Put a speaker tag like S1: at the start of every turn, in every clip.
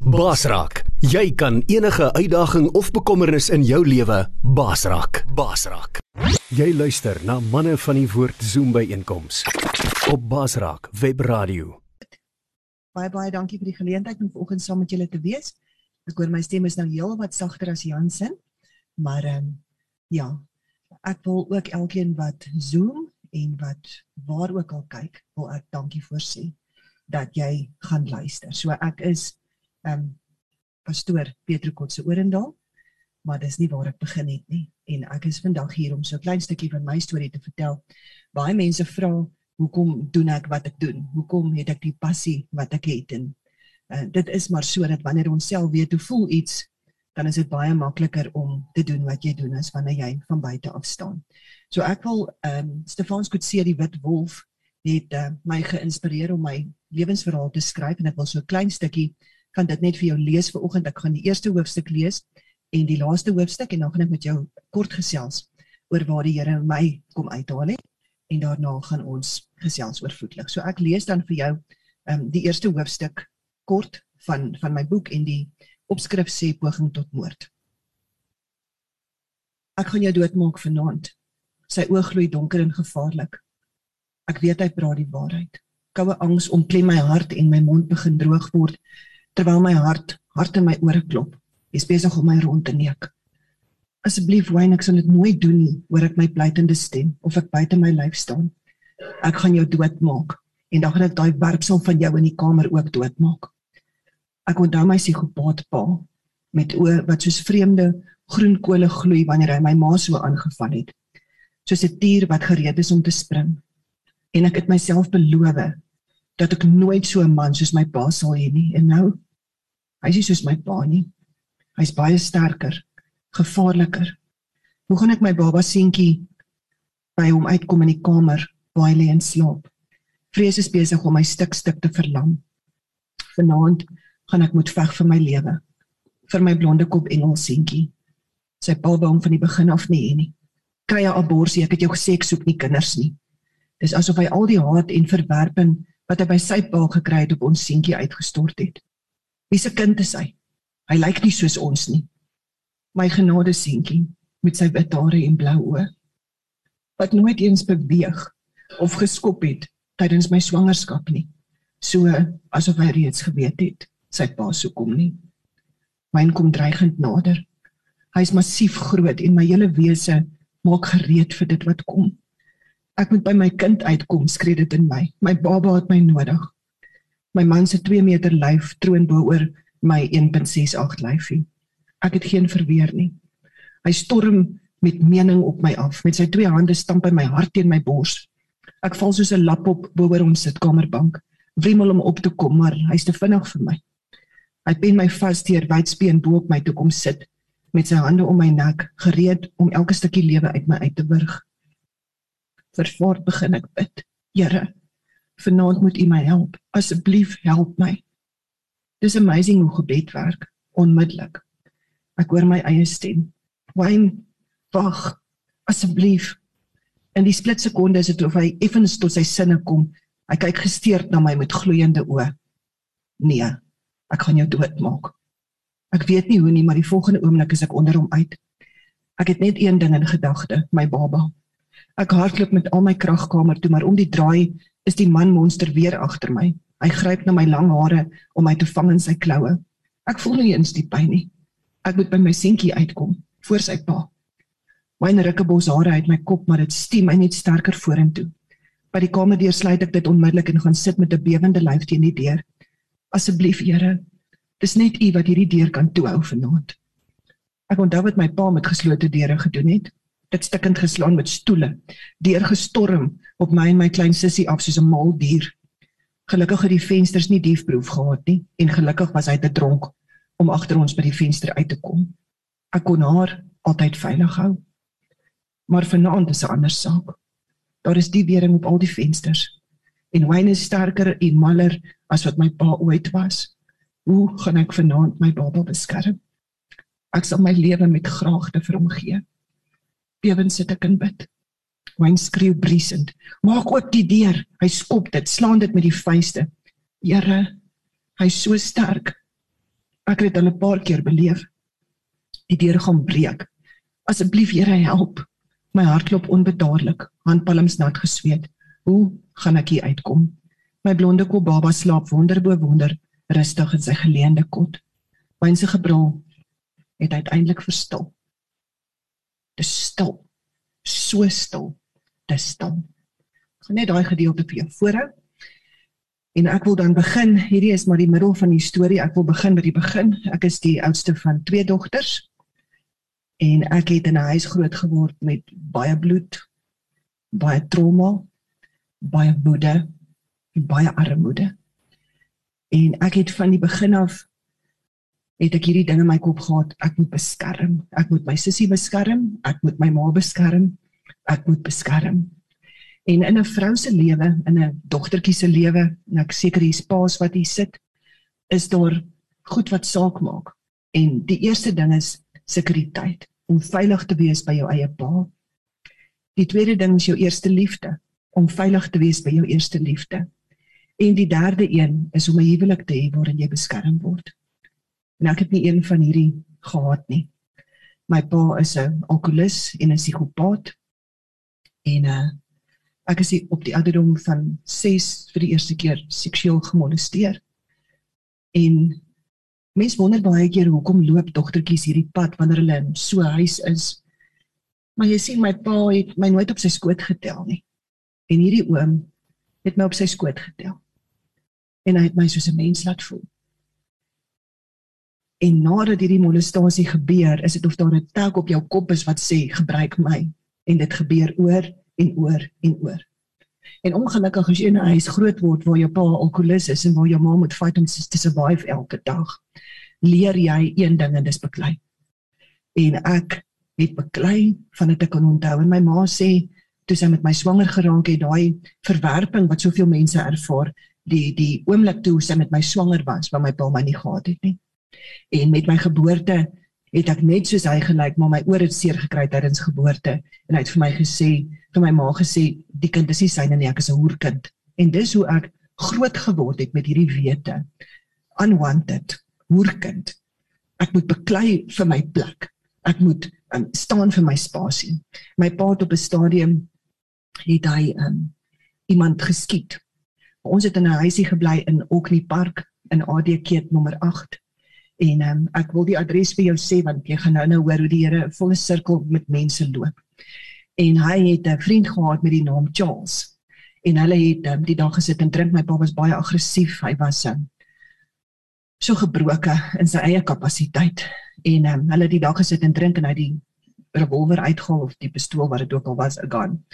S1: Basraak, jy kan enige uitdaging of bekommernis in jou lewe basraak. Basraak. Jy luister na manne van die woord Zoom by einkoms op Basraak Webradio.
S2: Baie baie dankie vir die geleentheid om vanoggend saam met julle te wees. Ek hoor my stem is nou heel wat sagter as Jansen. Maar ehm um, ja, ek wil ook elkeen wat Zoom en wat waar ook al kyk, wil ek dankie voorsê dat jy gaan luister. So ek is ehm um, pastoor Petro Kotse Orendal, maar dis nie waar ek begin het nie en ek is vandag hier om so 'n klein stukkie van my storie te vertel. Baie mense vra hoekom doen ek wat ek doen? Hoekom het ek die passie wat ek het en uh, dit is maar sodat wanneer ons self weet hoe voel iets dan is dit baie makliker om te doen wat jy doen as wanneer jy van buite af staan. So ek wil ehm um, Stefan Skutse die wit wolf het uh, my geïnspireer om my lewensverhaal te skryf en ek wil so 'n klein stukkie kan dit net vir jou lees vir oggend. Ek gaan die eerste hoofstuk lees en die laaste hoofstuk en dan gaan ek met jou kort gesels oor waar die Here my kom uithaal het en daarna gaan ons gesels oor voetlig. So ek lees dan vir jou ehm um, die eerste hoofstuk kort van van my boek en die opskrif sê poging tot moord. Ek gaan jou doodmaak vanaand. Sy oë gloei donker en gevaarlik. Ek weet hy praat die waarheid. Koue angs omklem my hart en my mond begin droog word terwyl my hart hart in my ore klop. Jy's besig om my rond te neek. Asseblief Wayne, ek sal dit nooit doen nie, hoor ek my pleitende stem of ek buite my lyf staan. Ek gaan jou doodmaak en dan gaan ek daai werpsel van jou in die kamer ook doodmaak. Ek onthou my psigopaat pa met oë wat soos vreemde groen kole gloei wanneer hy my ma so aangeval het. Soos 'n tier wat gereed is om te spring. En ek het myself beloof dat ek nooit so 'n man soos my pa sal hê nie. En nou, hy's nie soos my pa nie. Hy's baie sterker, gevaarliker. Hoe gaan ek my baba seentjie by hom uitkom in die kamer waar hy lê en slaap? Vrees is besig om my stuk stuk te verlam. Vanaand gaan ek moet veg vir my lewe. Vir my blonde kop engel seentjie. Sy pa wou hom van die begin af nie hê nie. Kry 'n abortus, ek het jou gesê ek soek nie kinders nie. Dis asof hy al die haat en verwerping wat hy by sy pa gekry het op ons seentjie uitgestort het. Wie se kind is hy? Hy lyk nie soos ons nie. My genade seentjie met sy wit hare en blou oë wat nooit eens beweeg of geskop het tydens my swangerskap nie. So asof hy reeds geweet het sy pa sou kom nie. Myn kom dreigend nader. Hy's massief groot en my hele wese maak gereed vir dit wat kom. Ek moet by my kind uitkom, skree dit in my. My baba het my nodig. My man se 2 meter lyf troon bo oor my 1.68 lyfie. Ek het geen verweer nie. Hy storm met mening op my af. Met sy twee hande stamp hy my hart teen my bors. Ek val soos 'n lap op bo oor ons sitkamerbank. Wrimmel om op te kom, maar hy's te vinnig vir my. Hy pen my vas deur wydspeen bo op my toe kom sit met sy hande om my nek, gereed om elke stukkie lewe uit my uit te wurg vervaard begin ek bid. Here, vanaand moet U my help. Asseblief help my. Dis amazing hoe gebed werk onmiddellik. Ek hoor my eie stem. Wyn, wag, asseblief. In die split sekonde is dit of hy effens tot sy sinne kom. Hy kyk gesteurd na my met gloeiende oë. Nee, ek gaan jou doodmaak. Ek weet nie hoe nie, maar die volgende oomblik is ek onder hom uit. Ek het net een ding in gedagte, my baba. Ek hardloop met al my krag kamer toe, maar om die draai is die man monster weer agter my. Hy gryp na my lang hare om my te vang in sy kloue. Ek voel nie eens die pyn nie. Ek moet by my seentjie uitkom voor sy pa. Myne rikkebos hare uit my kop, maar dit stiem my net sterker vorentoe. By die kamerdeur sluit ek dit onmiddellik en gaan sit met 'n bewende lyf teen die deur. Asseblief, Here, dis net U wat hierdie deur kan toehou vanaand. Ek onthou wat my pa met geslote deure gedoen het dit stikkend geslaan met stoele, deurgestorm op my en my klein sussie af soos 'n mal dier. Gelukkig het die vensters nie diefproef gehad nie en gelukkig was hy te dronk om agter ons by die venster uit te kom. Ek kon haar altyd veilig hou. Maar vanaand is 'n ander saak. Daar is die wering op al die vensters. En Wayne is sterker en maller as wat my pa ooit was. Hoe gaan ek vanaand my baba beskerm? Ek sal my lewe met graagte vir hom gee bewend sit ek in bid. Wayne skreeu briesend: "Maak oop die deur." Hy skop dit, slaan dit met die vuiste. Here, hy's so sterk. Ek het dit al 'n paar keer beleef. Die deur gaan breek. Asseblief Here help. My hart klop onbedaarlik, handpalms nat gesweet. Hoe gaan ek hier uitkom? My blonde kop baba slaap wonder bo wonder, rustig in sy geleende kot. Mynse gebrul het uiteindelik verstil. Dis stil. So stil. Dis stil. Ek gaan net daai gedeelte vir jou voorhou. En ek wil dan begin. Hierdie is maar die middel van die storie. Ek wil begin by die begin. Ek is die oudste van twee dogters. En ek het in 'n huis groot geword met baie bloed, baie trauma, baie woede en baie armoede. En ek het van die begin af het ek hierdie ding in my kop gehad, ek moet beskerm. Ek moet my sussie beskerm, ek moet my ma beskerm, ek moet beskerm. En in 'n vrou se lewe, in 'n dogtertjie se lewe, en ek seker hier's paas wat hier sit, is daar goed wat saak maak. En die eerste ding is sekuriteit, om veilig te wees by jou eie pa. Die tweede ding is jou eerste liefde, om veilig te wees by jou eerste liefde. En die derde een is om 'n huwelik te hê waarin jy beskerm word. En ek het nie een van hierdie gehad nie. My pa is 'n alkoholist en 'n psigopaat. En uh ek is op die ouderdom van 6 vir die eerste keer seksueel gemolesteer. En mense wonder baie keer hoekom loop dogtertjies hierdie pad wanneer hulle in so 'n huis is. Maar jy sien my pa het my nooit op sy skoot getel nie. En hierdie oom het my op sy skoot getel. En hy het my soos 'n mens laat voel. En nadat hierdie molestasie gebeur, is dit of daar 'n tag op jou kop is wat sê gebruik my en dit gebeur oor en oor en oor. En ongelukkig as jy in 'n huis groot word waar jou pa alkoholist is en waar jou ma moet fight om te survive elke dag, leer jy een ding en dis beklei. En ek het beklei van dit ek kan onthou en my ma sê toe sy met my swanger geraak het, daai verwerping wat soveel mense ervaar, die die oomblik toe sy met my swanger was, waar my pa my nie gehad het nie. En met my geboorte het ek net soos hy gelyk, maar my oor het seer gekry tydens geboorte en hy het vir my gesê, vir my ma gesê, die kind is nie syne nie, ek is 'n hoerkind. En dis hoe ek groot geword het met hierdie wete. Unwanted, hoerkind. Ek moet beklei vir my plek. Ek moet um, staan vir my spasie. My pa het op 'n stadium het hy um, iemand geskiet. Ons het in 'n huisie gebly in Oakney Park in AD-keet nommer 8 En um, ek wil die adres vir jou sê want jy gaan nou nou hoor hoe die Here 'n volle sirkel met mense loop. En hy het 'n vriend gehad met die naam Charles. En hulle het um, die dag gesit en drink. My pa was baie aggressief. Hy was um, so gebroke in sy eie kapasiteit. En um, hulle het die dag gesit en drink en hy die revolver uitgehaal of die pistool wat dit ook al was, 'n gun.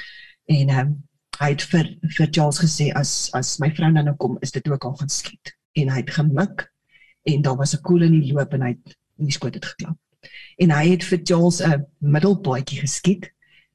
S2: En um, hy het vir vir Charles gesê as as my vrou nou kom, is dit ook al gaan skiet. En hy het gemik en daar was 'n koel in die loop en hy het in die skoot het geklap. En hy het vir Charles 'n middelpaadjie geskiet.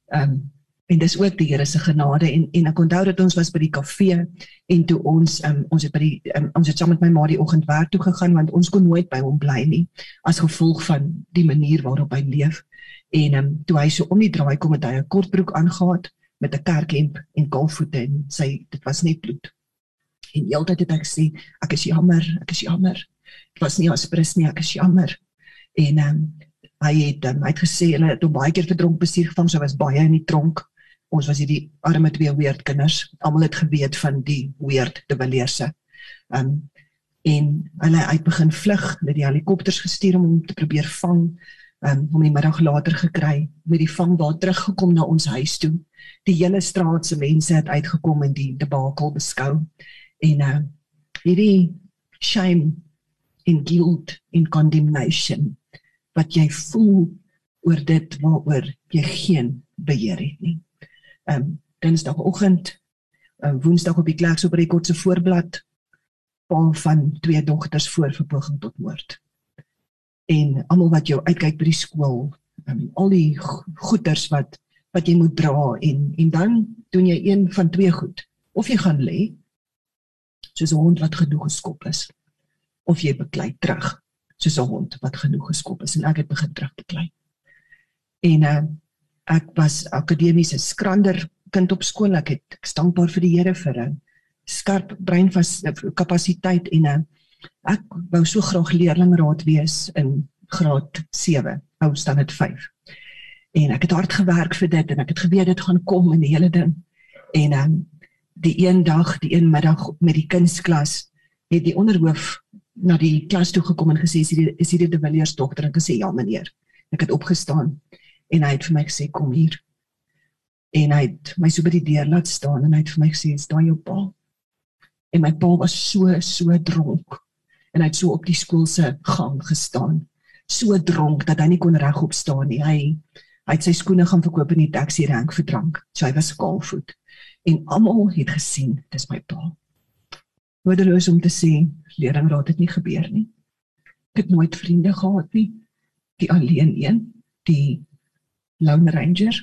S2: Um, en dis ook die Here se genade en en ek onthou dat ons was by die kafee en toe ons um, ons het by die um, ons het saam met my ma die oggend werk toe gegaan want ons kon nooit by hom bly nie as gevolg van die manier waarop hy leef. En um, toe hy so om die draai kom het hy 'n kortbroek aangetree met 'n kerkhemp en golfvoete en sy dit was net bloed. En heeltyd het ek gesê ek is jammer, ek is jammer was nie aspres nie, ek is jammer. En ehm um, hy het um, hy het gesê hulle het hom baie keer verdronk bestuur gevang, so was baie in die tronk. Ons was hierdie arme twee weird kinders. Almal het geweet van die weird de Valeerse. Ehm um, en hulle het begin vlug, hulle het die helikopters gestuur om hom te probeer vang. Ehm um, om die middag later gekry met die vangbaar teruggekom na ons huis toe. Die hele straat se mense het uitgekom en die debakel beskou. En uh hierdie shame en guilt en condemnation wat jy voel oor dit waaroor jy geen beheer het nie. Ehm um, Dinsdagoggend, um, Woensdag op die klerks op rekord se voorblad van twee dogters voor verpoging tot moord. En almal wat jou uitkyk by die skool, um, al die goeders wat wat jy moet dra en en dan doen jy een van twee goed. Of jy gaan lê soos 'n hond wat gedoeg geskop is of jy beklei terug soos 'n hond wat genoeg geskop is en ek het begin terug beklei. En uh, ek was akademiese skrander kind op skool. Ek het ek dankbaar vir die Here vir 'n skerp brein vas kapasiteit en uh, Ek wou so graag leerlingraad wees in graad 7, ou standaard 5. En ek het hard gewerk vir dit en ek het geweet dit gaan kom in die hele ding. En um, die een dag, die een middag met die kunstklas, het die onderhoof na die klas toe gekom en gesê is hierdie is hierdie De Villiers dogter en gesê ja meneer. Ek het opgestaan en hy het vir my gesê kom hier. En hy het my so by die deur laat staan en hy het vir my gesê is daai jou pa? En my pa was so so dronk en hy het so op die skool se gang gestaan. So dronk dat hy nie kon regop staan nie. Hy hy het sy skoene gaan verkoop in die taxi rank vir drank. So hy was skaalvoet en almal het gesien dis my pa. Woudeloos om te sê, leerlingraad het nie gebeur nie. Ek het nooit vriende gehad nie. Die alleen een, die lone ranger.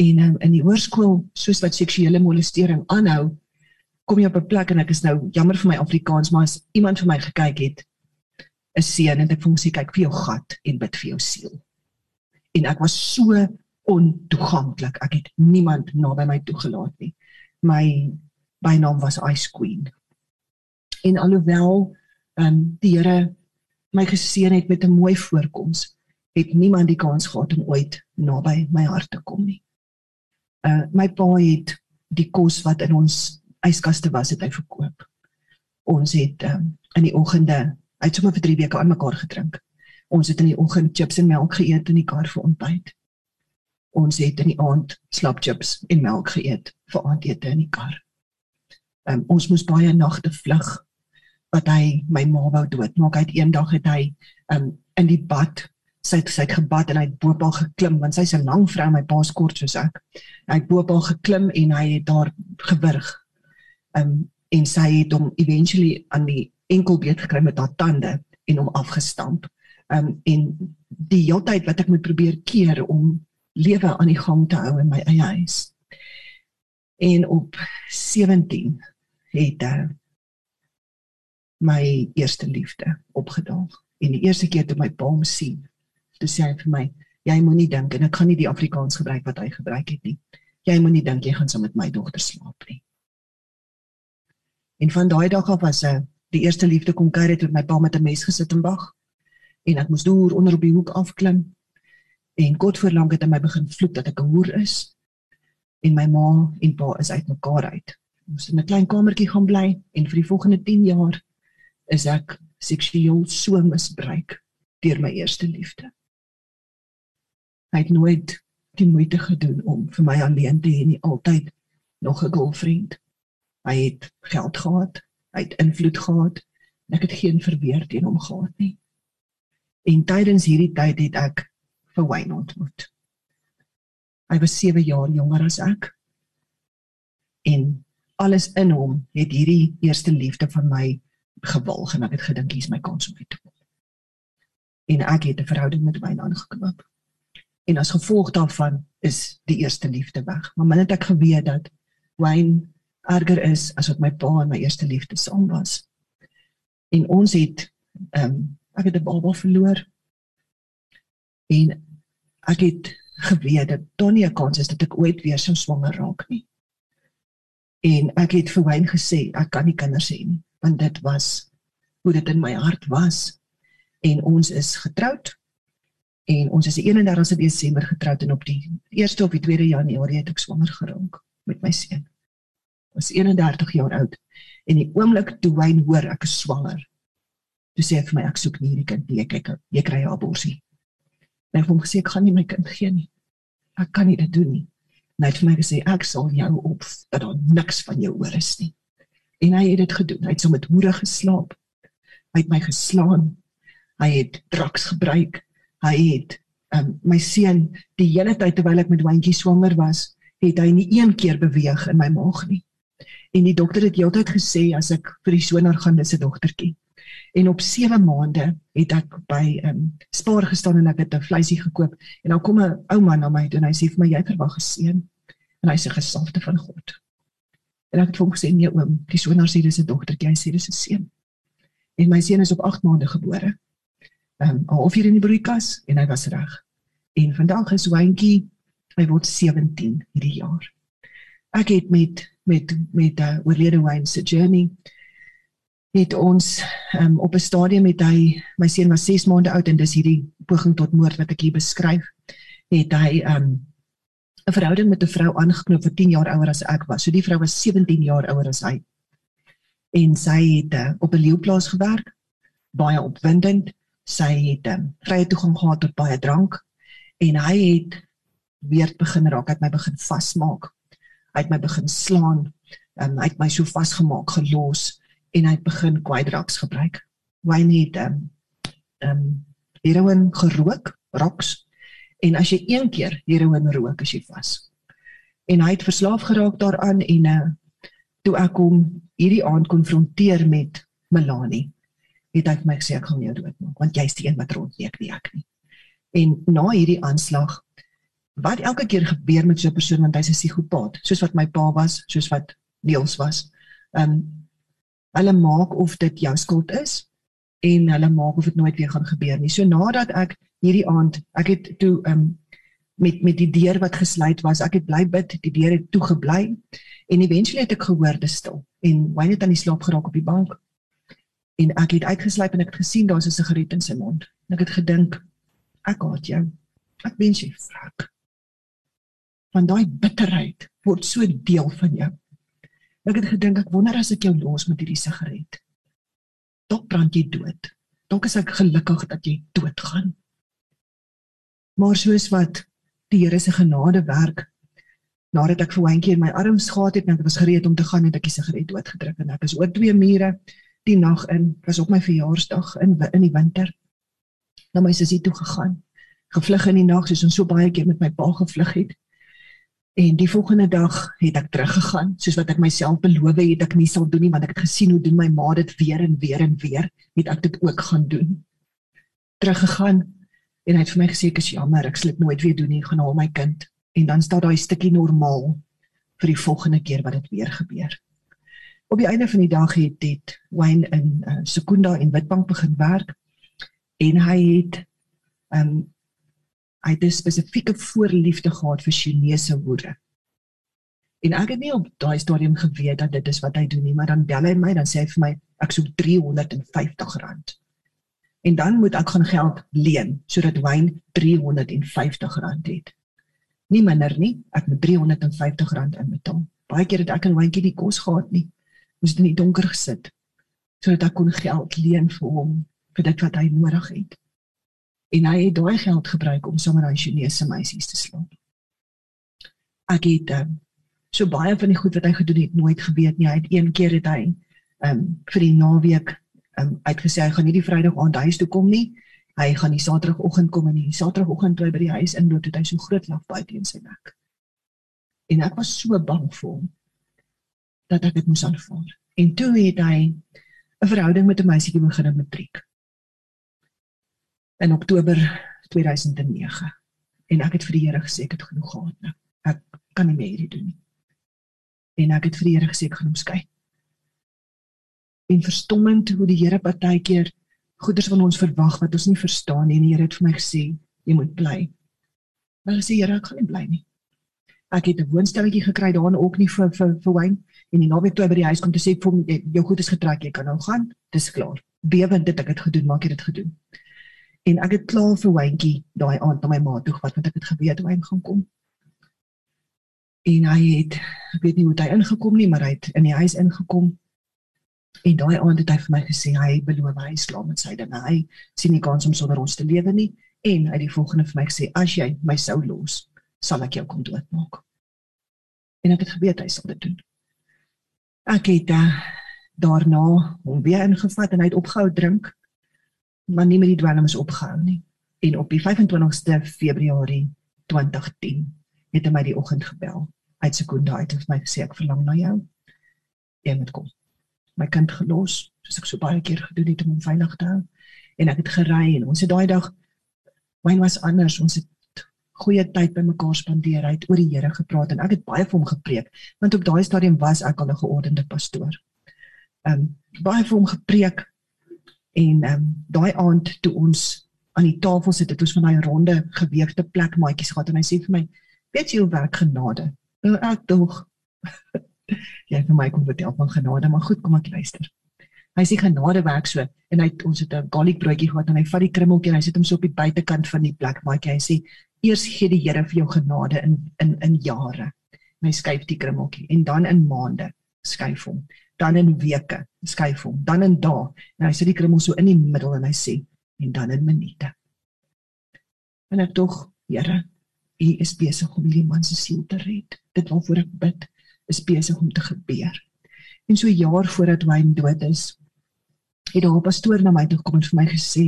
S2: En um, in die hoërskool, soos wat seksuele molestering aanhou, kom jy op 'n plek en ek is nou jammer vir my Afrikaans, maar as iemand vir my gekyk het, 'n seun en ek voel sy kyk vir jou gat en bid vir jou siel. En ek was so ontoeganklik. Ek het niemand naby my toegelaat nie. My bynaam was Ice Queen en alhoewel ehm um, die Here my geseën het met 'n mooi voorkoms, het niemand die kans gehad om ooit naby my hart te kom nie. Uh my pa het die kos wat in ons yskaste was, het hy verkoop. Ons het um, in die oggende, hy het sommer vir 3 weke aan mekaar gedrink. Ons het in die oggend chips en melk geëet in die kar vir ontbyt. Ons het in die aand slap chips en melk geëet vir aandete in die kar. Um, ons moes baie nagte vlug wat hy my ma wou doodmaak. Hy het eendag het hy um, in die bad sy het sy het gebad en hy het boopal geklim want sy's 'n lang vrou my pa's kort soos ek. Hy het boopal geklim en hy het daar gewurg. Um en sy het hom eventually aan die enkelbeet gekry met haar tande en hom afgestamp. Um en die hele tyd wat ek moet probeer keer om lewe aan die gang te hou in my eie huis. En op 17 het uh, my eerste liefde opgedaag. En die eerste keer toe my pa hom sien, toe sê hy vir my, jy moenie dink en ek gaan nie die Afrikaans gebruik wat hy gebruik het nie. Jy moenie dink jy gaan saam met my dogter slaap nie. En van daai dag af was hy die eerste liefde kom kuier het met my pa met 'n mes gesit en wag. En ek moes deur onder op die hoek afklim. En kort voor lank het hy my begin vloek dat ek 'n hoer is. En my ma en pa is uitmekaar uit. Ons het in 'n klein kamertjie gaan bly en vir die volgende 10 jaar is ek seksueel so misbruik deur my eerste liefde. Hy het nooit die moeite gedoen om vir my alleen te hê nie, altyd nog 'n girlfriend. Hy het geld gehad, hy het invloed gehad en ek het geen verweer teen hom gehad nie. En tydens hierdie tyd het ek vir Wayne ontmoet. Hy was 7 jaar jonger as ek. En alles in hom het hierdie eerste liefde van my gewilg en ek het gedink hier's my kans om dit te kom. En ek het 'n verhouding met Wayne aangekoop. En as gevolg daarvan is die eerste liefde weg. Maar min het ek geweet dat Wayne erger is as wat my pa en my eerste liefde saam was. En ons het ehm um, ek het 'n baba verloor. En ek het geweet dat daar nie 'n kans is dat ek ooit weer so swanger raak nie. En ek het vir Wayne gesê ek kan nie kinders hê nie want dit was hoe dit in my hart was en ons is getroud en ons is die 31ste Desember getroud en op die 1ste of die 2de Januarie het ek swanger geraak met my seun. Ek was 31 jaar oud en die oomblik toe hy hoor ek is swanger. Toe sê hy vir my ek soek nie hierdie kind nie, kyk jy kry 'n abortus. En ek het hom gesê ek gaan nie my kind gee nie. Ek kan nie dit doen nie. En hy het vir my gesê ek sal jou op dat daar niks van jou oor is nie en hy het dit gedoen. Hy het so met hoere geslaap. Hy het my geslaan. Hy het drugs gebruik. Hy het um, my seun die hele tyd terwyl ek met Wantjie swanger was, het hy nie een keer beweeg in my maag nie. En die dokter het heeltyd gesê as ek vir die sonar gaan, dis 'n dogtertjie. En op 7 maande het ek by 'n um, spaar gestaan en ek het 'n vleisie gekoop en dan kom 'n ou man na my toe en hy sê vir my jy verwag 'n seun en hy sê gesalfde van God. En ek het hom gesê nee oom, die sonar sê dis 'n dogtertjie, hy sê dis 'n seun. En my seun is op 8 maande gebore. Ehm um, of hier in die broeikas en hy was reg. En vandag is Wantjie, hy word 17 hierdie jaar. Ek het met met met uh, oorlede Wayne se journey het ons um, op 'n stadium met hy my seun was 6 maande oud en dis hierdie poging tot moord wat ek hier beskryf het hy um, 'n verhouding met 'n vrou aangeknoop wat 10 jaar ouer as ek was. So die vrou was 17 jaar ouer as hy. En sy het uh, op 'n leeuplaas gewerk, baie opwindend. Sy het um, vrye toegang gehad tot baie drank en hy het weer begin raak, hy het my begin vasmaak. Hy het my begin slaan. Um, hy het my so vasgemaak, gelos en hy het begin kwaidraks gebruik. Wayne het ehm um, ehm um, heroin gerook, rocks En as jy een keer heroïne rook, as jy vas. En hy het verslaaf geraak daaraan en uh toe ek hom hierdie aand konfronteer met Melanie, het hy vir my gesê ek gaan jou doodmaak want jy's die een wat rondleek nie ek nie. En na hierdie aanslag wat elke keer gebeur met so 'n persoon want hy's 'n psigopaat, soos wat my pa was, soos wat Niels was. Um hulle maak of dit jou skuld is en hulle maak of dit nooit weer gaan gebeur nie. So nadat ek hierdie aand, ek het toe um met met die deur wat gesluit was, ek het bly bid, die deur het toe gebly en eventually het ek gehoor dit stil en Wayne het aan die slaap geraak op die bank. En ek het uitgesluip en ek het gesien daar's 'n sigaret in sy mond. En ek het gedink ek haat jou. Ek wens jy vrak. Van daai bitterheid word so deel van jou. Ek het gedink ek wonder as ek jou los met hierdie sigaret dalk brand jy dood. Dalk is ek gelukkig dat jy doodgaan. Maar soos wat die Here se genade werk, nadat ek vir Wynkie in my arms gehad het en ek was gereed om te gaan, het ek die sigaret doodgedruk en ek is oor twee mure die nag in, was op my verjaarsdag in in die winter. Na my sussie toe gegaan, gevlug in die nag soos ons so baie keer met my pa gevlug het. En die volgende dag het ek teruggegaan, soos wat ek myself beloof het ek nie sal doen nie, want ek het gesien hoe doen my ma dit weer en weer en weer, het ek dit ook gaan doen. Teruggegaan en hy het vir my gesê ek is jammer, ek sal dit nooit weer doen nie, gaan haal my kind. En dan staan daai stukkie normaal vir die volgende keer wat dit weer gebeur. Op die einde van die dag het dit Wayne in uh, Sekunda in Witbank begin werk en hy het um hy het 'n spesifieke voorliefde gehad vir Chinese hoere. En ek het nie op daai stadium geweet dat dit is wat hy doen nie, maar dan bel hy my dan sê hy vir my ek soek R350. En dan moet ek gaan geld leen sodat Wayne R350 het. Nie minder nie, ek moet R350 inbetaal. Baie keer het ek en Wayne nie kos gehad nie. Moes in die donker gesit sodat ek kon geld leen vir hom vir dit wat hy nodig het en hy het daai geld gebruik om sommer daai Chinese meisies te slaap. Ek het um, so baie van die goed wat hy gedoen het nooit geweet nie. Hy het een keer het hy um vir die naweek um uitgesê hy gaan nie die Vrydag aand huis toe kom nie. Hy gaan die Saterdagoggend kom en die Saterdagoggend toe by die huis inloop het hy so groot lag buite in sy nek. En ek was so bang vir hom dat ek dit moes aanvaar. En toe het hy 'n verhouding met 'n meisietjie begin in matriek in Oktober 2009. En ek het vir die Here gesê ek het genoeg gehad nou. Ek kan nie meer hierdie doen nie. En ek het vir die Here gesê ek gaan hom skei. En verstommend hoe die Here partykeer goeders van ons verwag wat ons nie verstaan nie. En die Here het vir my gesê jy moet bly. Maar sê Here ek gaan nie bly nie. Ek het 'n woonstelletjie gekry daar in ook nie vir vir vir Wayne en die naweek toe by die huis kom te sê vir hom jou goed is getrek jy kan nou gaan. Dis klaar. Bewend dit ek het gedoen, maak jy dit gedoen en ek het klaar vir Wynkie daai aand na my ma toe gevat want ek het geweet hy gaan kom. En hy het ek weet nie hoe hy ingekom nie, maar hy het in die huis ingekom. En daai aand het hy vir my gesê hy beloof hy slaap met sy dinge. Hy sien nie kans om sonder ons te lewe nie en hy het die volgende vir my gesê as jy my sou los, sal ek jou kom doodmaak. En ek het geweet hy sal dit doen. Ek het uh, daarna hom weer ingevat en hy het opgehou drink maar nie met die dwelms opgehou nie. En op die 25ste Februarie 2010 het hy my die oggend gebel uit Sekunda uit en my gesê ek verlang na jou. Jy moet kom. My kind gelos, soos ek so baie keer gedoen het om hom veilig te hou. En ek het gery en ons het daai dag wyn was anders. Ons het goeie tyd by mekaar spandeer. Hy het oor die Here gepraat en ek het baie vir hom gepreek want op daai stadium was ek al 'n geordende pastoor. Ehm um, baie vir hom gepreek En ehm um, daai aand toe ons aan die tafel sit, het ons van daai ronde geweegde plek maatjies gehad en hy sê vir my, "Weet jy hoe werk genade?" Nou ek dog jy vir my kom vertel van genade, maar goed, kom ek luister. Hy sê genade werk so en hy ons het 'n garlic broodjie gehad en hy vat die krummeltjie en hy sit hom so op die buitekant van die plek maatjie. Hy sê eers gee die Here vir jou genade in in in jare. En hy skuif die krummeltjie en dan in maande skuif hom. Dan in weke skuif hom. Dan in dae. En hy sit die krummel so in die middel en hy sê en dan in minute. En ek tog, Here, U is besig om hierdie man se siel te red. Dit waarvoor ek bid is besig om te gebeur. En so jaar voordat Wayne dood is, het daar 'n pastoor na my toe gekom en vir my gesê,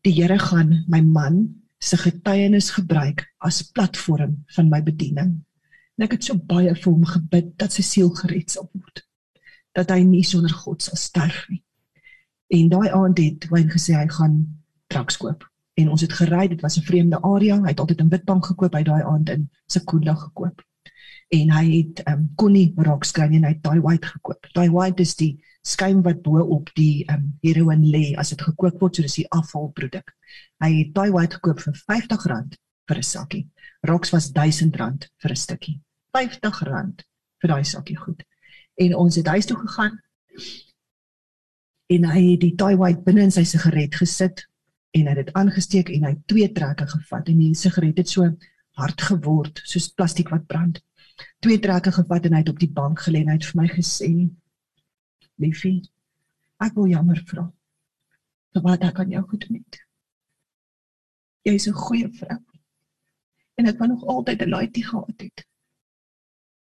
S2: "Die Here gaan my man se getuienis gebruik as platform van my bediening." En ek het so baie vir hom gebid dat sy siel gered sal word. Dat hy nie sonder God sal sterf nie. En daai aand het Wayne gesê hy gaan traks koop en ons het gery dit was 'n vreemde area hy het altyd in Witbank gekoop hy daai aand in Sekunda gekoop en hy het um Connie rock skyn en hy het daai white gekoop. Daai white is die skyn wat bo op die um heroin lê as dit gekook word so dis die afvalproduk hy het daai white gekoop vir R50 vir 'n sakkie. Rocks was R1000 vir 'n stukkie. R50 vir daai sakkie goed. En ons het huis toe gegaan en hy het die tie white binne in sy sigaret gesit en hy het dit aangesteek en hy twee trekke gevat en die sigaret het so hard geword soos plastiek wat brand. Twee trekke gevat en hy het op die bank gelê en hy het vir my gesê: "Liefie, ek wil jammer vra. Vir wat ek aan jou goed met. Jy is 'n goeie vrou. En ek wou nog altyd 'n laaitjie gehad het."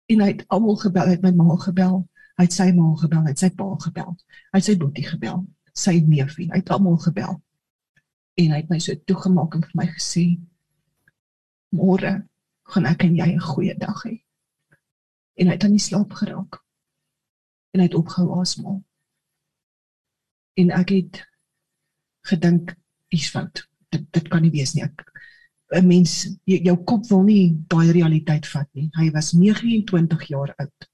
S2: En hy het almal gebel, hy het my ma gebel, hy het sy ma gebel, hy het sy pa gebel, hy het sy boetie gebel, sy neefie, hy het almal gebel en hy het my so toegemaak en vir my gesê môre gaan ek en jy 'n goeie dag hê. En hy het aan die slaap geraak. En hy het opgehou asemhaal. En ek het gedink iets fout. Dit dit kan nie wees nie. Ek 'n mens jou kop wil nie daai realiteit vat nie. Hy was 29 jaar oud.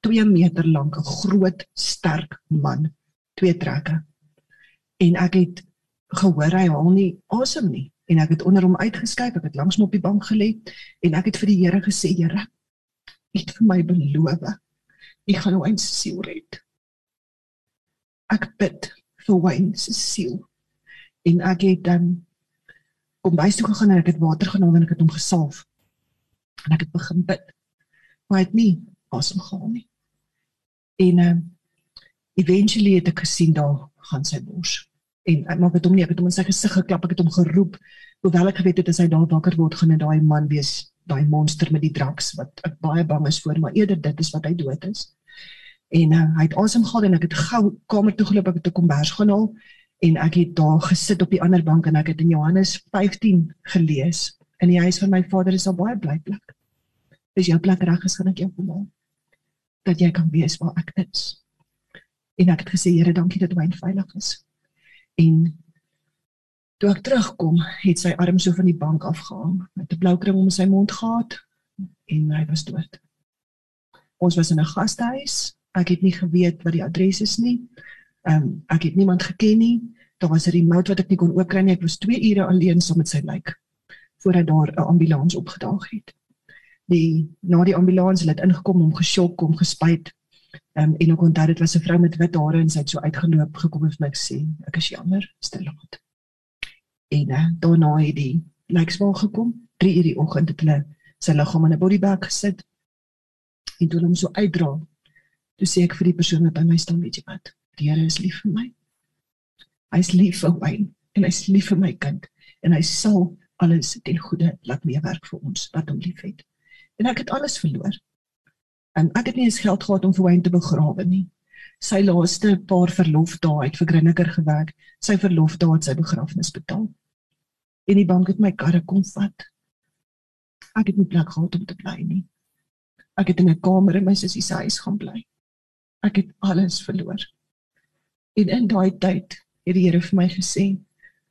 S2: 2 meter lank, 'n groot, sterk man, twee trekke. En ek het gehoor hy haal nie asem nie en ek het onder hom uitgeskuif ek het langs hom op die bank gelê en ek het vir die Here gesê Here het vir my beloof ek gaan Wayne se siel red. Ek bid vir Wayne se siel. En ek het dan kom bys toe gegaan en ek het water geneem en ek het hom gesalf. En ek het begin bid. Maar hy het nie asem gehaal nie. En uh, eventually het ek gesien daar gaan sy bors. En ek maak dit hom nie ek het hom in sy gesig geklap ek het hom geroep. Hoewel ek geweet het as hy daar wakker word gaan dit daai man wees daai monster met die draks wat ek baie bang is voor maar eerder dit is wat hy dood is. En uh, hy het asem gehaal en ek het gou kamer toe geloop ek het 'n kombers gaan haal en ek het daar gesit op die ander bank en ek het in Johannes 15 gelees. In die huis van my vader is al baie bly plek dis jou plek reg is gaan ek jou kom haal dat jy kan weet waar ek is. En ek het gesê Here dankie dat hy veilig is. En toe ek terugkom het sy arm so van die bank afgehang met 'n blou kring om sy mond gehad en hy was dood. Ons was in 'n gastehuis ek het nie geweet wat die adres is nie. Um, ek het niemand geken nie. Daar was 'n remote wat ek nie kon oopkry nie. Ek was 2 ure alleen saam met sy lijk voordat daar 'n ambulans opgedaag het. Die na die ambulans het ingekom om geskok om gespuit Um, en ek onthou dit was 'n vrou met wit hare en sy het so uitgeloop gekom en vir my gesê ek is jammer, stil laat. En uh, daarna het die lykswaal gekom, 3 uur die oggend het hulle sy liggaam in 'n bodybag gesit. En toe hom so uitdra. Toe sê ek vir die persoon wat by my staan, weet jy wat? Die Here is lief vir my. Hy is lief vir my en hy is lief vir my kind en hy sal alles ten goeie laat meewerk vir ons wat hom liefhet. En ek het alles verloor. En ek het nie eens geld gehad om vir Wayne te begrawe nie. Sy laaste paar verlofdae het vir Grinniker gewerk. Sy verlofdae het sy begrafnis betaal. En die bank het my karre kom vat. Ek het nie plek gehad om te bly nie. Ek het in 'n kamer in my sussie se huis gaan bly. Ek het alles verloor. En in daai tyd het die Here vir my gesê: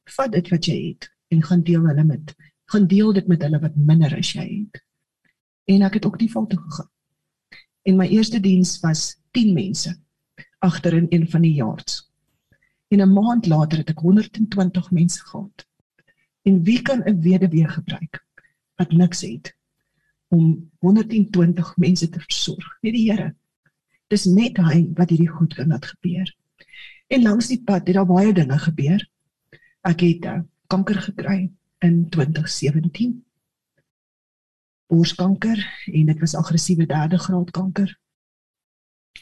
S2: "Vat dit wat jy het en gaan deel hulle met gaan deel dit met hulle wat minder as jy het." En ek het ook nie fout gegaan en my eerste diens was 10 mense agter in een van die jaards. En 'n maand later het ek 120 mense gehad. En wie kan 'n weduwee gebruik wat niks het om 120 mense te versorg? Net die Here. Dis net hy wat hierdie goed kan laat gebeur. En langs die pad het daar baie dinge gebeur. Ek het uh, kanker gekry in 2017. Borskanker en dit was aggressiewe derde graad kanker.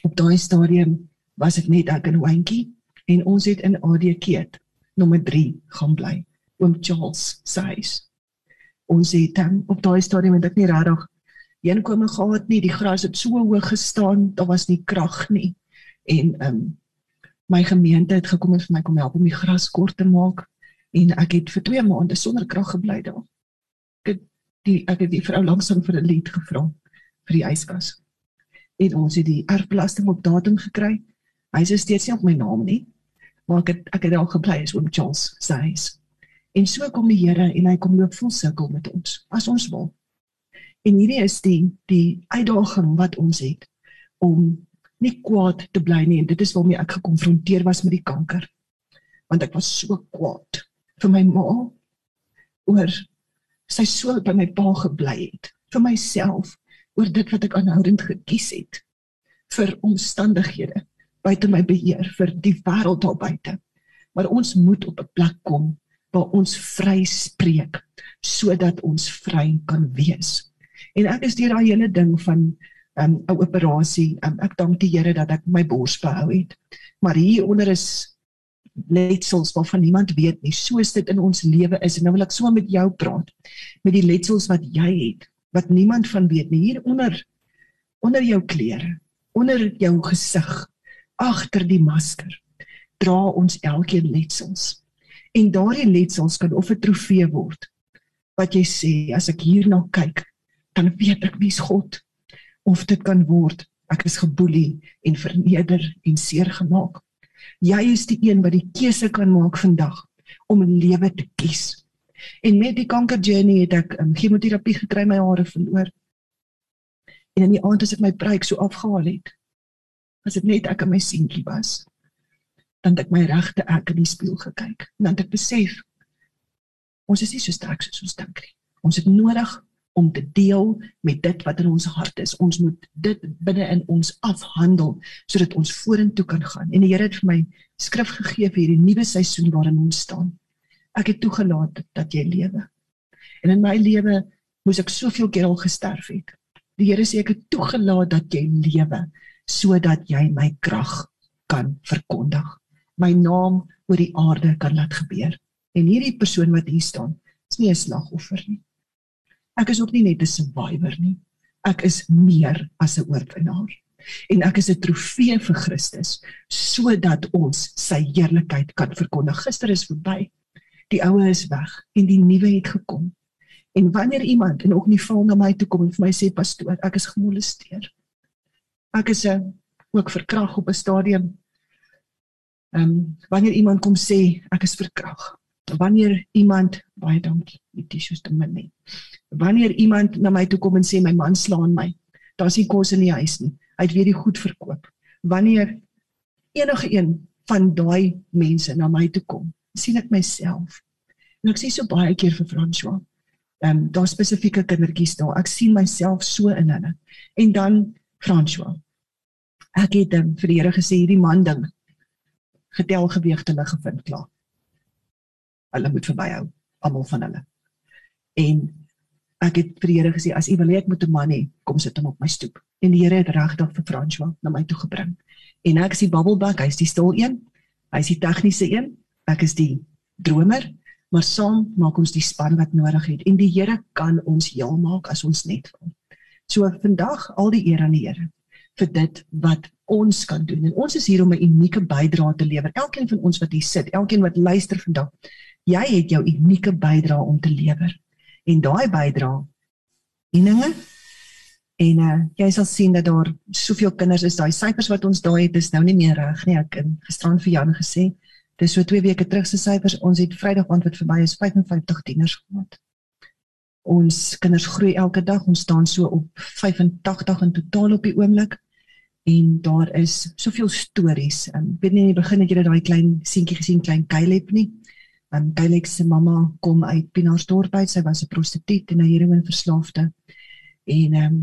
S2: Op daai stadium was dit net ek en Wynkie en ons het in ADK nommer 3 gaan bly oom Charles se huis. Ons het um, op daai stadium het ek nie regtig heenkome gehad nie. Die gras het so hoog gestaan, daar was nie krag nie. En ehm um, my gemeente het gekom en vir my kom help om die gras kort te maak en ek het vir 2 maande sonder krag gebly daar. Ek het die ek het die vrou langsaan vir 'n lied gevra vir die yskas. En ons het die erfbelasting op datum gekry. Hy is steeds nie op my naam nie. Maar ek het ek het al gebly as oom Charles se huis. En so kom die Here en hy kom loop vol sirkel met ons as ons wil. En hierdie is die die uitdaging wat ons het om nie kwaad te bly nie en dit is waarmee ek gekonfronteer was met die kanker. Want ek was so kwaad vir my ma oor sy so by my pa gebly het, vir myself oor dit wat ek aanhoudend gekies het vir omstandighede buite my beheer vir die wêreld daar buite. Maar ons moet op 'n plek kom waar ons vry spreek sodat ons vry kan wees. En ek is deur daai hele ding van 'n um, operasie. Um, ek dank die Here dat ek my bors behou het. Maar hier onder is letsels waarvan niemand weet nie. Soos dit in ons lewe is en nou wil ek sommer met jou praat. Met die letsels wat jy het, wat niemand van weet nie. Hier onder onder jou klere, onder jou gesig, agter die masker dra ons elkeen letsels en daardie letsels kan of 'n trofee word. Wat jy sê as ek hierna kyk dan weet ek wie's God. Of dit kan word ek is geboelie en verneder en seer gemaak jy is die een wat die keuse kan maak vandag om 'n lewe te kies. En met die kanker journey het ek um, chemoterapie gekry my hare verloor. En in die aand as ek my preek so afgehaal het as dit net ek en my seentjie was dan het ek my regte ek in die spieël gekyk en dan het ek besef ons is nie so sterk soos ons dink nie. Ons het nodig om te deel met dit wat in ons hart is. Ons moet dit binne in ons afhandel sodat ons vorentoe kan gaan. En die Here het vir my skrif gegee vir hierdie nuwe seisoen waarin ons staan. Ek het toegelaat dat jy lewe. En in my lewe moes ek soveel keer al gesterf het. Die Here sê ek het toegelaat dat jy lewe sodat jy my krag kan verkondig my naam oor die aarde kan laat gebeur. En hierdie persoon wat hier staan, is nie 'n slagoffer nie. Ek is ook nie net 'n survivor nie. Ek is meer as 'n oorwinnaar. En ek is 'n trofee vir Christus sodat ons sy heerlikheid kan verkondig. Gister is verby. Die oue is weg en die nuwe het gekom. En wanneer iemand en ook nie val na my toe kom en vir my sê pastoor, ek is gemolesteer. Ek is 'n ook verkrag op 'n stadium Ehm um, wanneer iemand kom sê ek is verkrag. Wanneer iemand baie dankie, die tissues te min nie. Wanneer iemand na my toe kom en sê my man slaan my. Daar's nie kos in die huis nie. Hy het weer die goed verkoop. Wanneer enige een van daai mense na my toe kom, sien ek myself. En ek sê so baie keer vir François, ehm um, daar spesifieke kindertjies daar. Ek sien myself so in hulle. En dan François. Ek het hom vir die Here gesê hierdie man ding getel geweeg hulle gevind klaar. Hulle moet verbyhou, almal van hulle. En ek het vir die Here gesê as u wil hê ek moet 'n man hê, kom sit hom op my stoep. En die Here het regtig vir François na my toe gebring. En ek is die babbelbak, hy's die stil een. Hy's die tegniese een. Ek is die dromer, maar saam maak ons die span wat nodig het. En die Here kan ons heel maak as ons net wil. So vandag al die eer aan die Here vir dit wat ons kan doen. En ons is hier om 'n unieke bydrae te lewer. Elkeen van ons wat hier sit, elkeen wat luister vandag, jy het jou unieke bydrae om te lewer. En daai bydrae dinge en uh, jy sal sien dat daar soveel kinders is. Daai syfers wat ons daai het is nou nie meer reg nie. Ek het gisterand vir Jan gesê, dis so 2 weke terug se syfers. Ons het Vrydag aand wat verby is 55 tieners gehad. Ons kinders groei elke dag. Ons staan so op 85 in totaal op die oomblik en daar is soveel stories. Ek um, weet nie in die begin het jy daai klein seentjie gesien, klein Kylep nie. Um Kylep se mamma kom uit Pienaardsdorp uit. Sy was 'n prostituut en 'n heroïne verslaafde. En um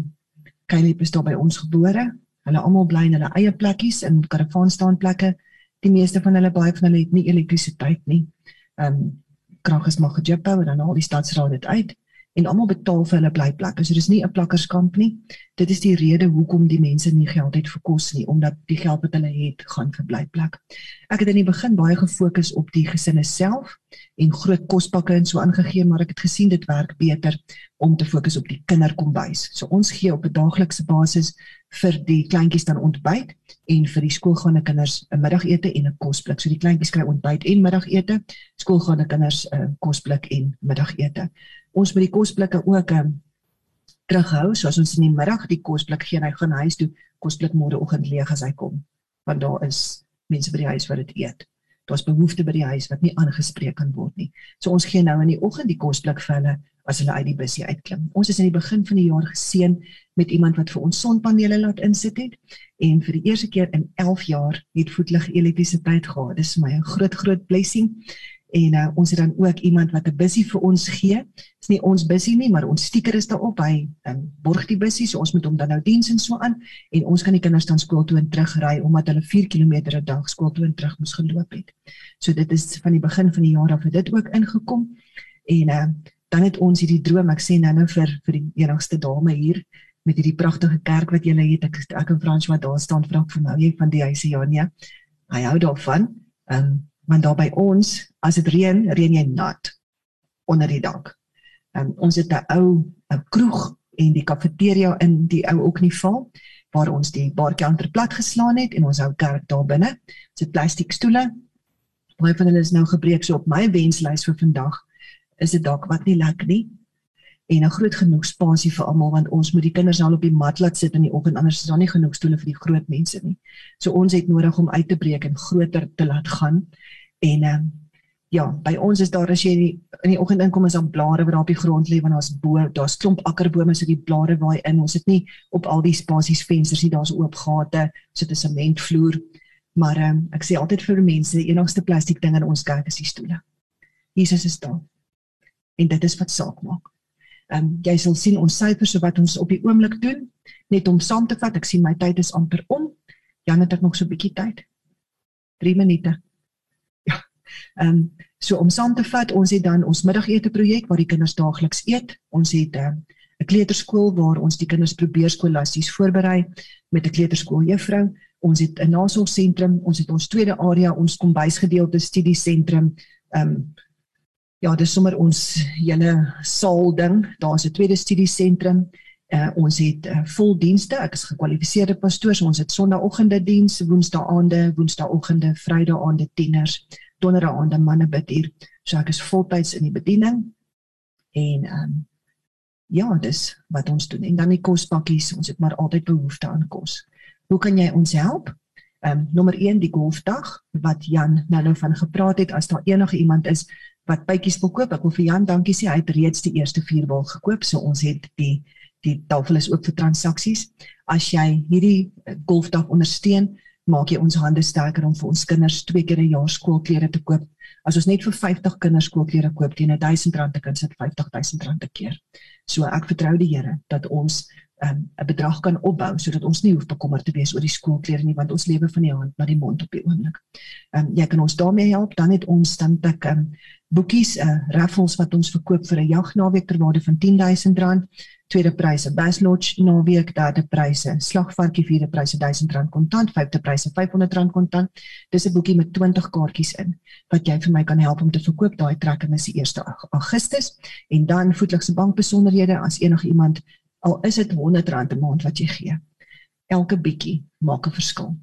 S2: Kylep is daar by ons gebore. Hulle almal bly in hulle eie plekkies in karavaan staan plekke. Die meeste van hulle baie van hulle het nie elektrisiteit nie. Ehm um, krag is maar gejipou en dan al die stadsraad dit uit en almal betaal vir hulle blyplekke. So dis nie 'n plakkerskamp nie. Dit is die rede hoekom die mense nie geld het vir kos nie, omdat die geld wat hulle het gaan vir blyplek. Ek het in die begin baie gefokus op die gesinne self en groot kospakke en so aangegee, maar ek het gesien dit werk beter om te fokus op die kinderkombuis. So ons gee op 'n daaglikse basis vir die kleintjies dan ontbyt en vir die skoolgaande kinders 'n middagete en 'n kosblik. So die kleintjies kry ontbyt en middagete, skoolgaande kinders 'n uh, kosblik en middagete ons met die kosblikke ook um, terughou. So as ons in die middag die kosblik gee en hy gaan huis toe, kosblik môreoggend leeg as hy kom. Want daar is mense by die huis wat dit eet. Daar's behoeftes by die huis wat nie aangespreek kan word nie. So ons gee nou in die oggend die kosblik vir hulle as hulle uit die busie uitklim. Ons is in die begin van die jaar geseën met iemand wat vir ons sonpanele laat insit het en vir die eerste keer in 11 jaar het voetlig elektrisiteit gehad. Dis vir my 'n groot groot blessing en uh, ons het dan ook iemand wat 'n bussie vir ons gee. Dis nie ons bussie nie, maar ons stiker is daarop. Hy um, borg die bussie, so ons moet hom dan nou diens en so aan en ons kan die kinders dan skool toe en terug ry omdat hulle 4 km 'n dag skool toe en terug moes geloop het. So dit is van die begin van die jaar af het dit ook ingekom. En uh, dan het ons hierdie droom, ek sê nou-nou vir vir die enigste dame hier met hierdie pragtige kerk wat julle het. Ek ek en Frans wat daar staan vra vir my van die huisie ja nee. Hy hou daarvan. Ehm um, want daar by ons as dit reën, reën jy nat onder die dak. Um, ons het 'n ou 'n kroeg en die kafeteria in die ou Oknieval waar ons die barkanter plat geslaan het en ons hou kerk daar binne. Ons het plastiek stoele. Baie van hulle is nou gebreek so op my wenslys vir vandag is dit dalk wat nie lekker nie en 'n groot genoeg spasie vir almal want ons moet die kinders al op die mat laat sit in die oggend anders is daar nie genoeg stoele vir die groot mense nie. So ons het nodig om uit te breek en groter te laat gaan. En ehm um, ja, by ons is daar as jy in die, in die oggend inkom is daar blare wat daar op die grond lê want daar's bo, daar's klomp akkerbome so die blare waai in. Ons het nie op al die spasies vensters nie, daar's oop gate, so dit is 'n sementvloer. Maar ehm um, ek sê altyd vir mense, die enigste plastiek ding in ons kerk is die stoele. Jesus is daar. En dit is wat saak maak. Ehm um, jy sal sien ons syfers so wat ons op die oomblik doen net om saam te vat. Ek sien my tyd is amper om. Jan het ek nog so 'n bietjie tyd. 3 minute. Ehm um, so om saam te vat, ons het dan ons middagete projek waar die kinders daagliks eet. Ons het 'n uh, kleuterskool waar ons die kinders probeer skolasties voorberei met 'n kleuterskooljuffrou. Ons het 'n nasorgsentrum, ons het ons tweede area, ons kombuisgedeelte studiesentrum. Ehm um, ja, dis sommer ons hele saal ding. Daar's 'n tweede studiesentrum. Uh, ons het uh, vol dienste. Ek is gekwalifiseerde pastoor. So ons het Sondagoggende diens, Woensdaande, Woensdagoggende, Vrydaande tieners donderdaande manne bid hier. So ek is voltyds in die bediening. En ehm um, ja, dis wat ons doen. En dan die kospakkies, ons het maar altyd behoefte aan kos. Hoe kan jy ons help? Ehm um, nommer 1 die golfdag wat Jan nou nou van gepraat het as daar enige iemand is wat bytjies wil koop. Ek wil vir Jan dankie sê hy het reeds die eerste 4 wil gekoop. So ons het die die tafel is oop vir transaksies. As jy hierdie golfdag ondersteun, maak jy ons hande sterker om vir ons kinders twee keer 'n jaar skoolklere te koop. As ons net vir 50 kinders skoolklere koop teen R1000 te kan sit R50000 te keer. So ek vertrou die Here dat ons um, 'n bedrag kan opbou sodat ons nie hoef bekommerd te wees oor die skoolklere nie want ons lewe van die hand na die mond op die oomblik. Ehm um, jy kan ons daarmee help. Dan het ons dan ek um, boekies, uh, raffles wat ons verkoop vir 'n jagnaweek ter waarde van R10000 tweede pryse Bass Lodge naweek. Derde pryse slagvarkie. Vierde pryse R1000 kontant. Vyfde pryse R500 kontant. Dis 'n boekie met 20 kaartjies in wat jy vir my kan help om te verkoop. Daai trekking is die 1 Augustus. En dan voetlikse bankbesonderhede as enige iemand al is dit R100 'n maand wat jy gee elke bietjie maak 'n verskil.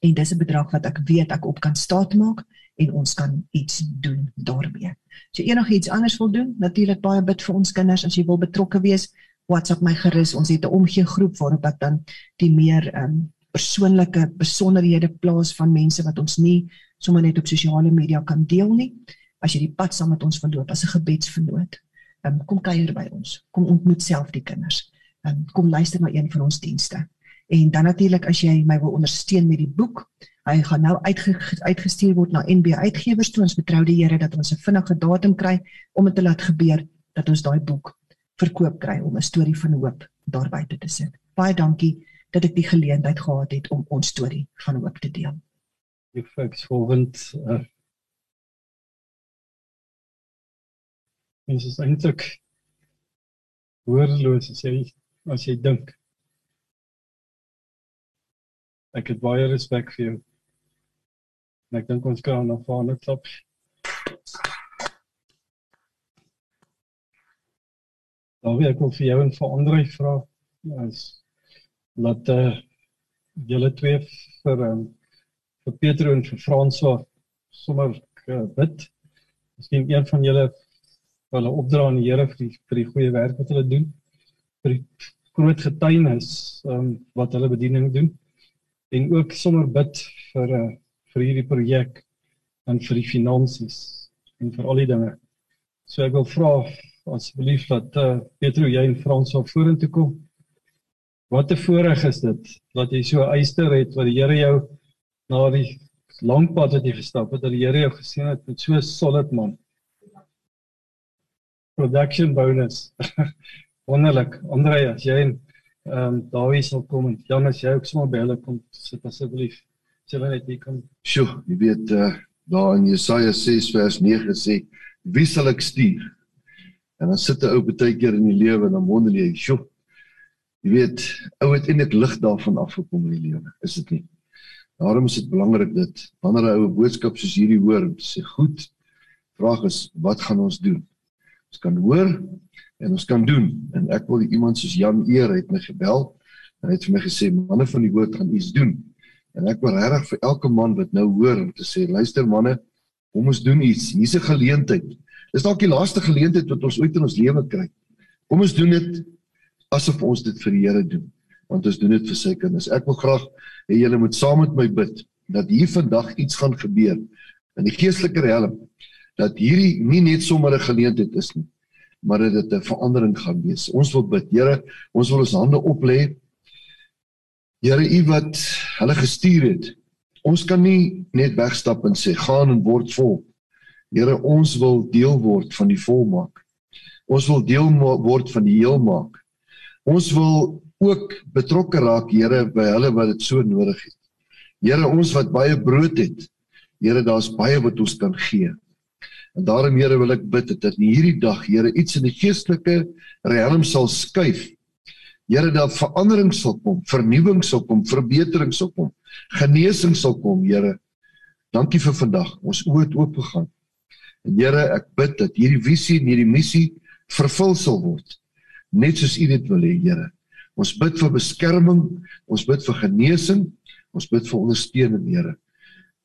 S2: En dis 'n bedrag wat ek weet ek op kan staat maak en ons kan iets doen daarmee. So enigiets anders wil doen, natuurlik baie bid vir ons kinders as jy wil betrokke wees, WhatsApp my gerus. Ons het 'n omgee groep waarop ek dan die meer ehm um, persoonlike besonderhede plaas van mense wat ons nie sommer net op sosiale media kan deel nie. As jy die pad saam met ons verloop as 'n gebedsvernoot, um, kom kuier by ons. Kom ontmoet self die kinders. Um, kom luister na een van ons dienste. En dan natuurlik as jy my wil ondersteun met die boek, hy gaan nou uitge, uitgestuur word na NB Uitgewers toe. Ons betrou die Here dat ons 'n vinnige datum kry om dit te laat gebeur dat ons daai boek verkoop kry om 'n storie van hoop daar buite te sit. Baie dankie dat ek die geleentheid gehad het om ons storie van hoop te deel.
S3: effects volgend uh Dit is eintlik woordeloos as jy as jy dink. Ek het baie respek vir jou. En ek dink ons kan voor net klop. Dan wil ek ook vir jou en vir ander vra as laat eh uh, julle twee vir um, vir Petro en vir Franswa sommer uh, bid. Miskien een van julle hulle opdra aan die Here vir die vir die goeie werk wat hulle doen. vir die groot getuienis um, wat hulle bediening doen en ook sommer bid vir uh, vir hierdie projek en vir die finansies en vir al die dinge. So ek wil vra asseblief dat uh, Petro jy en Frans op vorentoe kom. Wat 'n voorreg is dit dat jy so eyster het wat die Here jou na die lang pad wat jy gestap het, dat die Here jou gesien het met so solid man production bonus. Wonderlik. Andre, as jy en ehm um, Dawie sal kom en Jan as jy ook sommer by hulle kom sit asseblief. Sê hulle net jy kan.
S4: Sjoe, jy weet uh, daar in Jesaja 6 vers 9 sê, wie sal ek stuur? En dan sit 'n ou baie keer in die lewe en dan wonder jy, sjoe. Jy weet, ou het eintlik lig daarvan afgekom in die lewe, is dit nie? Daarom is dit belangrik dat wanneer 'n ou boodskap soos hierdie hoor, sê goed. Vraag is, wat gaan ons doen? Ons kan hoor en ons kan doen. En ek wil iemand soos Jan Eer het my gebel en het vir my gesê manne van die woord gaan iets doen. En ek wil regtig vir elke man wat nou hoor om te sê luister manne, kom ons doen iets. Hier's 'n geleentheid. Dis dalk die laaste geleentheid wat ons ooit in ons lewe kry. Kom ons doen dit asof ons dit vir die Here doen. Want ons doen dit vir sy kinders. Ek wil graag hê julle moet saam met my bid dat hier vandag iets gaan gebeur in die geestelike riem dat hierdie nie net sommer 'n geleentheid is nie, maar dat dit 'n verandering gaan wees. Ons wil bid, Here, ons wil ons hande oplê. Here, U wat hulle gestuur het. Ons kan nie net wegstap en sê gaan en word vol. Here, ons wil deel word van die volmaak. Ons wil deel word van die heelmaak. Ons wil ook betrokke raak, Here, by hulle wat dit so nodig het. Here, ons wat baie brood het. Here, daar's baie wat ons kan gee. En daarom Here wil ek bid dat in hierdie dag Here iets in die geestelike riem sal skuif. Here dat verandering sal kom, vernuwing sal kom, verbetering sal kom, genesing sal kom, Here. Dankie vir vandag. Ons oë het oop gegaan. En Here, ek bid dat hierdie visie en hierdie missie vervul sal word. Net soos U dit wil hê, Here. Ons bid vir beskerming, ons bid vir genesing, ons bid vir ondersteuning, Here.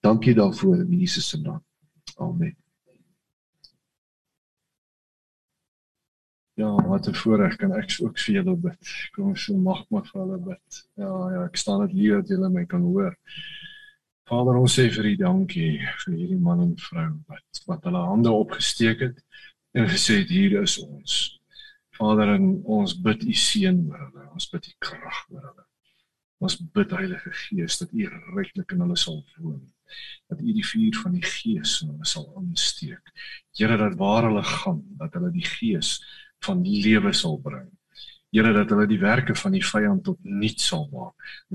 S4: Dankie daarvoor in Jesus se naam. Amen.
S3: Ja, wat 'n voorreg kan ek ook vir julle bid. Kom ons so mag maar vir hulle bid. Ja, ja, ek staan net hier dat julle my kan hoor. Vader, ons sê vir U dankie vir hierdie man en vrou wat wat hulle hande opgesteek het en gesê het hier is ons. Vader, en ons bid U seën oor hulle. Ons bid U krag oor hulle. Ons bid Heilige Gees dat U ryklik in hulle sal woon dat U die vuur van die Gees in hulle sal aansteek. Here dat waar hulle gaan, dat hulle die Gees van lewe sal bring. Here dat hulle die werke van die vyand tot nul sal maak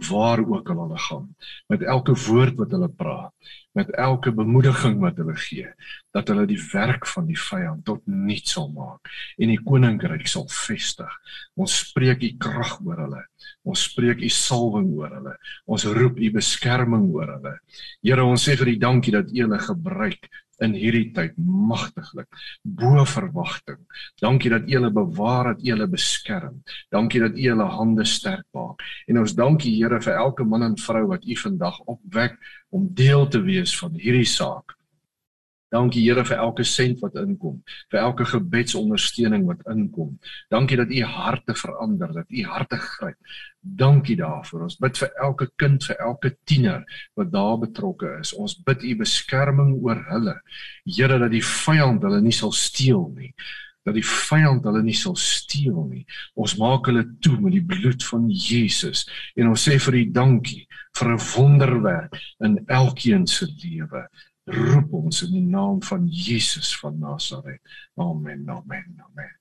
S3: waar ook al hulle gaan. Met elke woord wat hulle praat met elke bemoediging wat hulle gee dat hulle die werk van die vyand tot nul sal maak en die koninkryk sal vestig. Ons spreek u krag oor hulle. Ons spreek u salwing oor hulle. Ons roep u beskerming oor hulle. Here ons sê vir u dankie dat u hulle gebruik in hierdie tyd magtiglik bo verwagting. Dankie dat U hulle bewaar, dat U hulle beskerm. Dankie dat U hulle hande sterk maak. En ons dankie Here vir elke man en vrou wat U vandag opwek om deel te wees van hierdie saak. Dankie Here vir elke sent wat inkom, vir elke gebedsondersteuning wat inkom. Dankie dat U harte verander, dat U harte gryp. Dankie daarvoor. Ons bid vir elke kind, vir elke tiener wat daar betrokke is. Ons bid U beskerming oor hulle. Here dat die vyand hulle nie sal steel nie dat die vyand hulle nie sal steel nie. Ons maak hulle toe met die bloed van Jesus en ons sê vir U dankie vir 'n wonderwerk in elkeen se lewe roep ons in die naam van Jesus van Nasaret. Amen. Amen. Amen.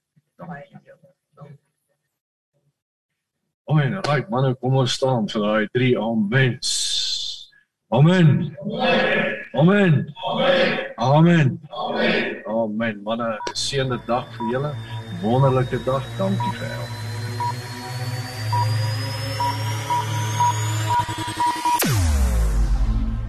S3: Amen. Right, manne, kom ons staan vir daai drie amens. Amen. Amen. Amen. Amen. Amen. Manne, geseënde dag vir julle. Wonderlike dag. Dankie vir help.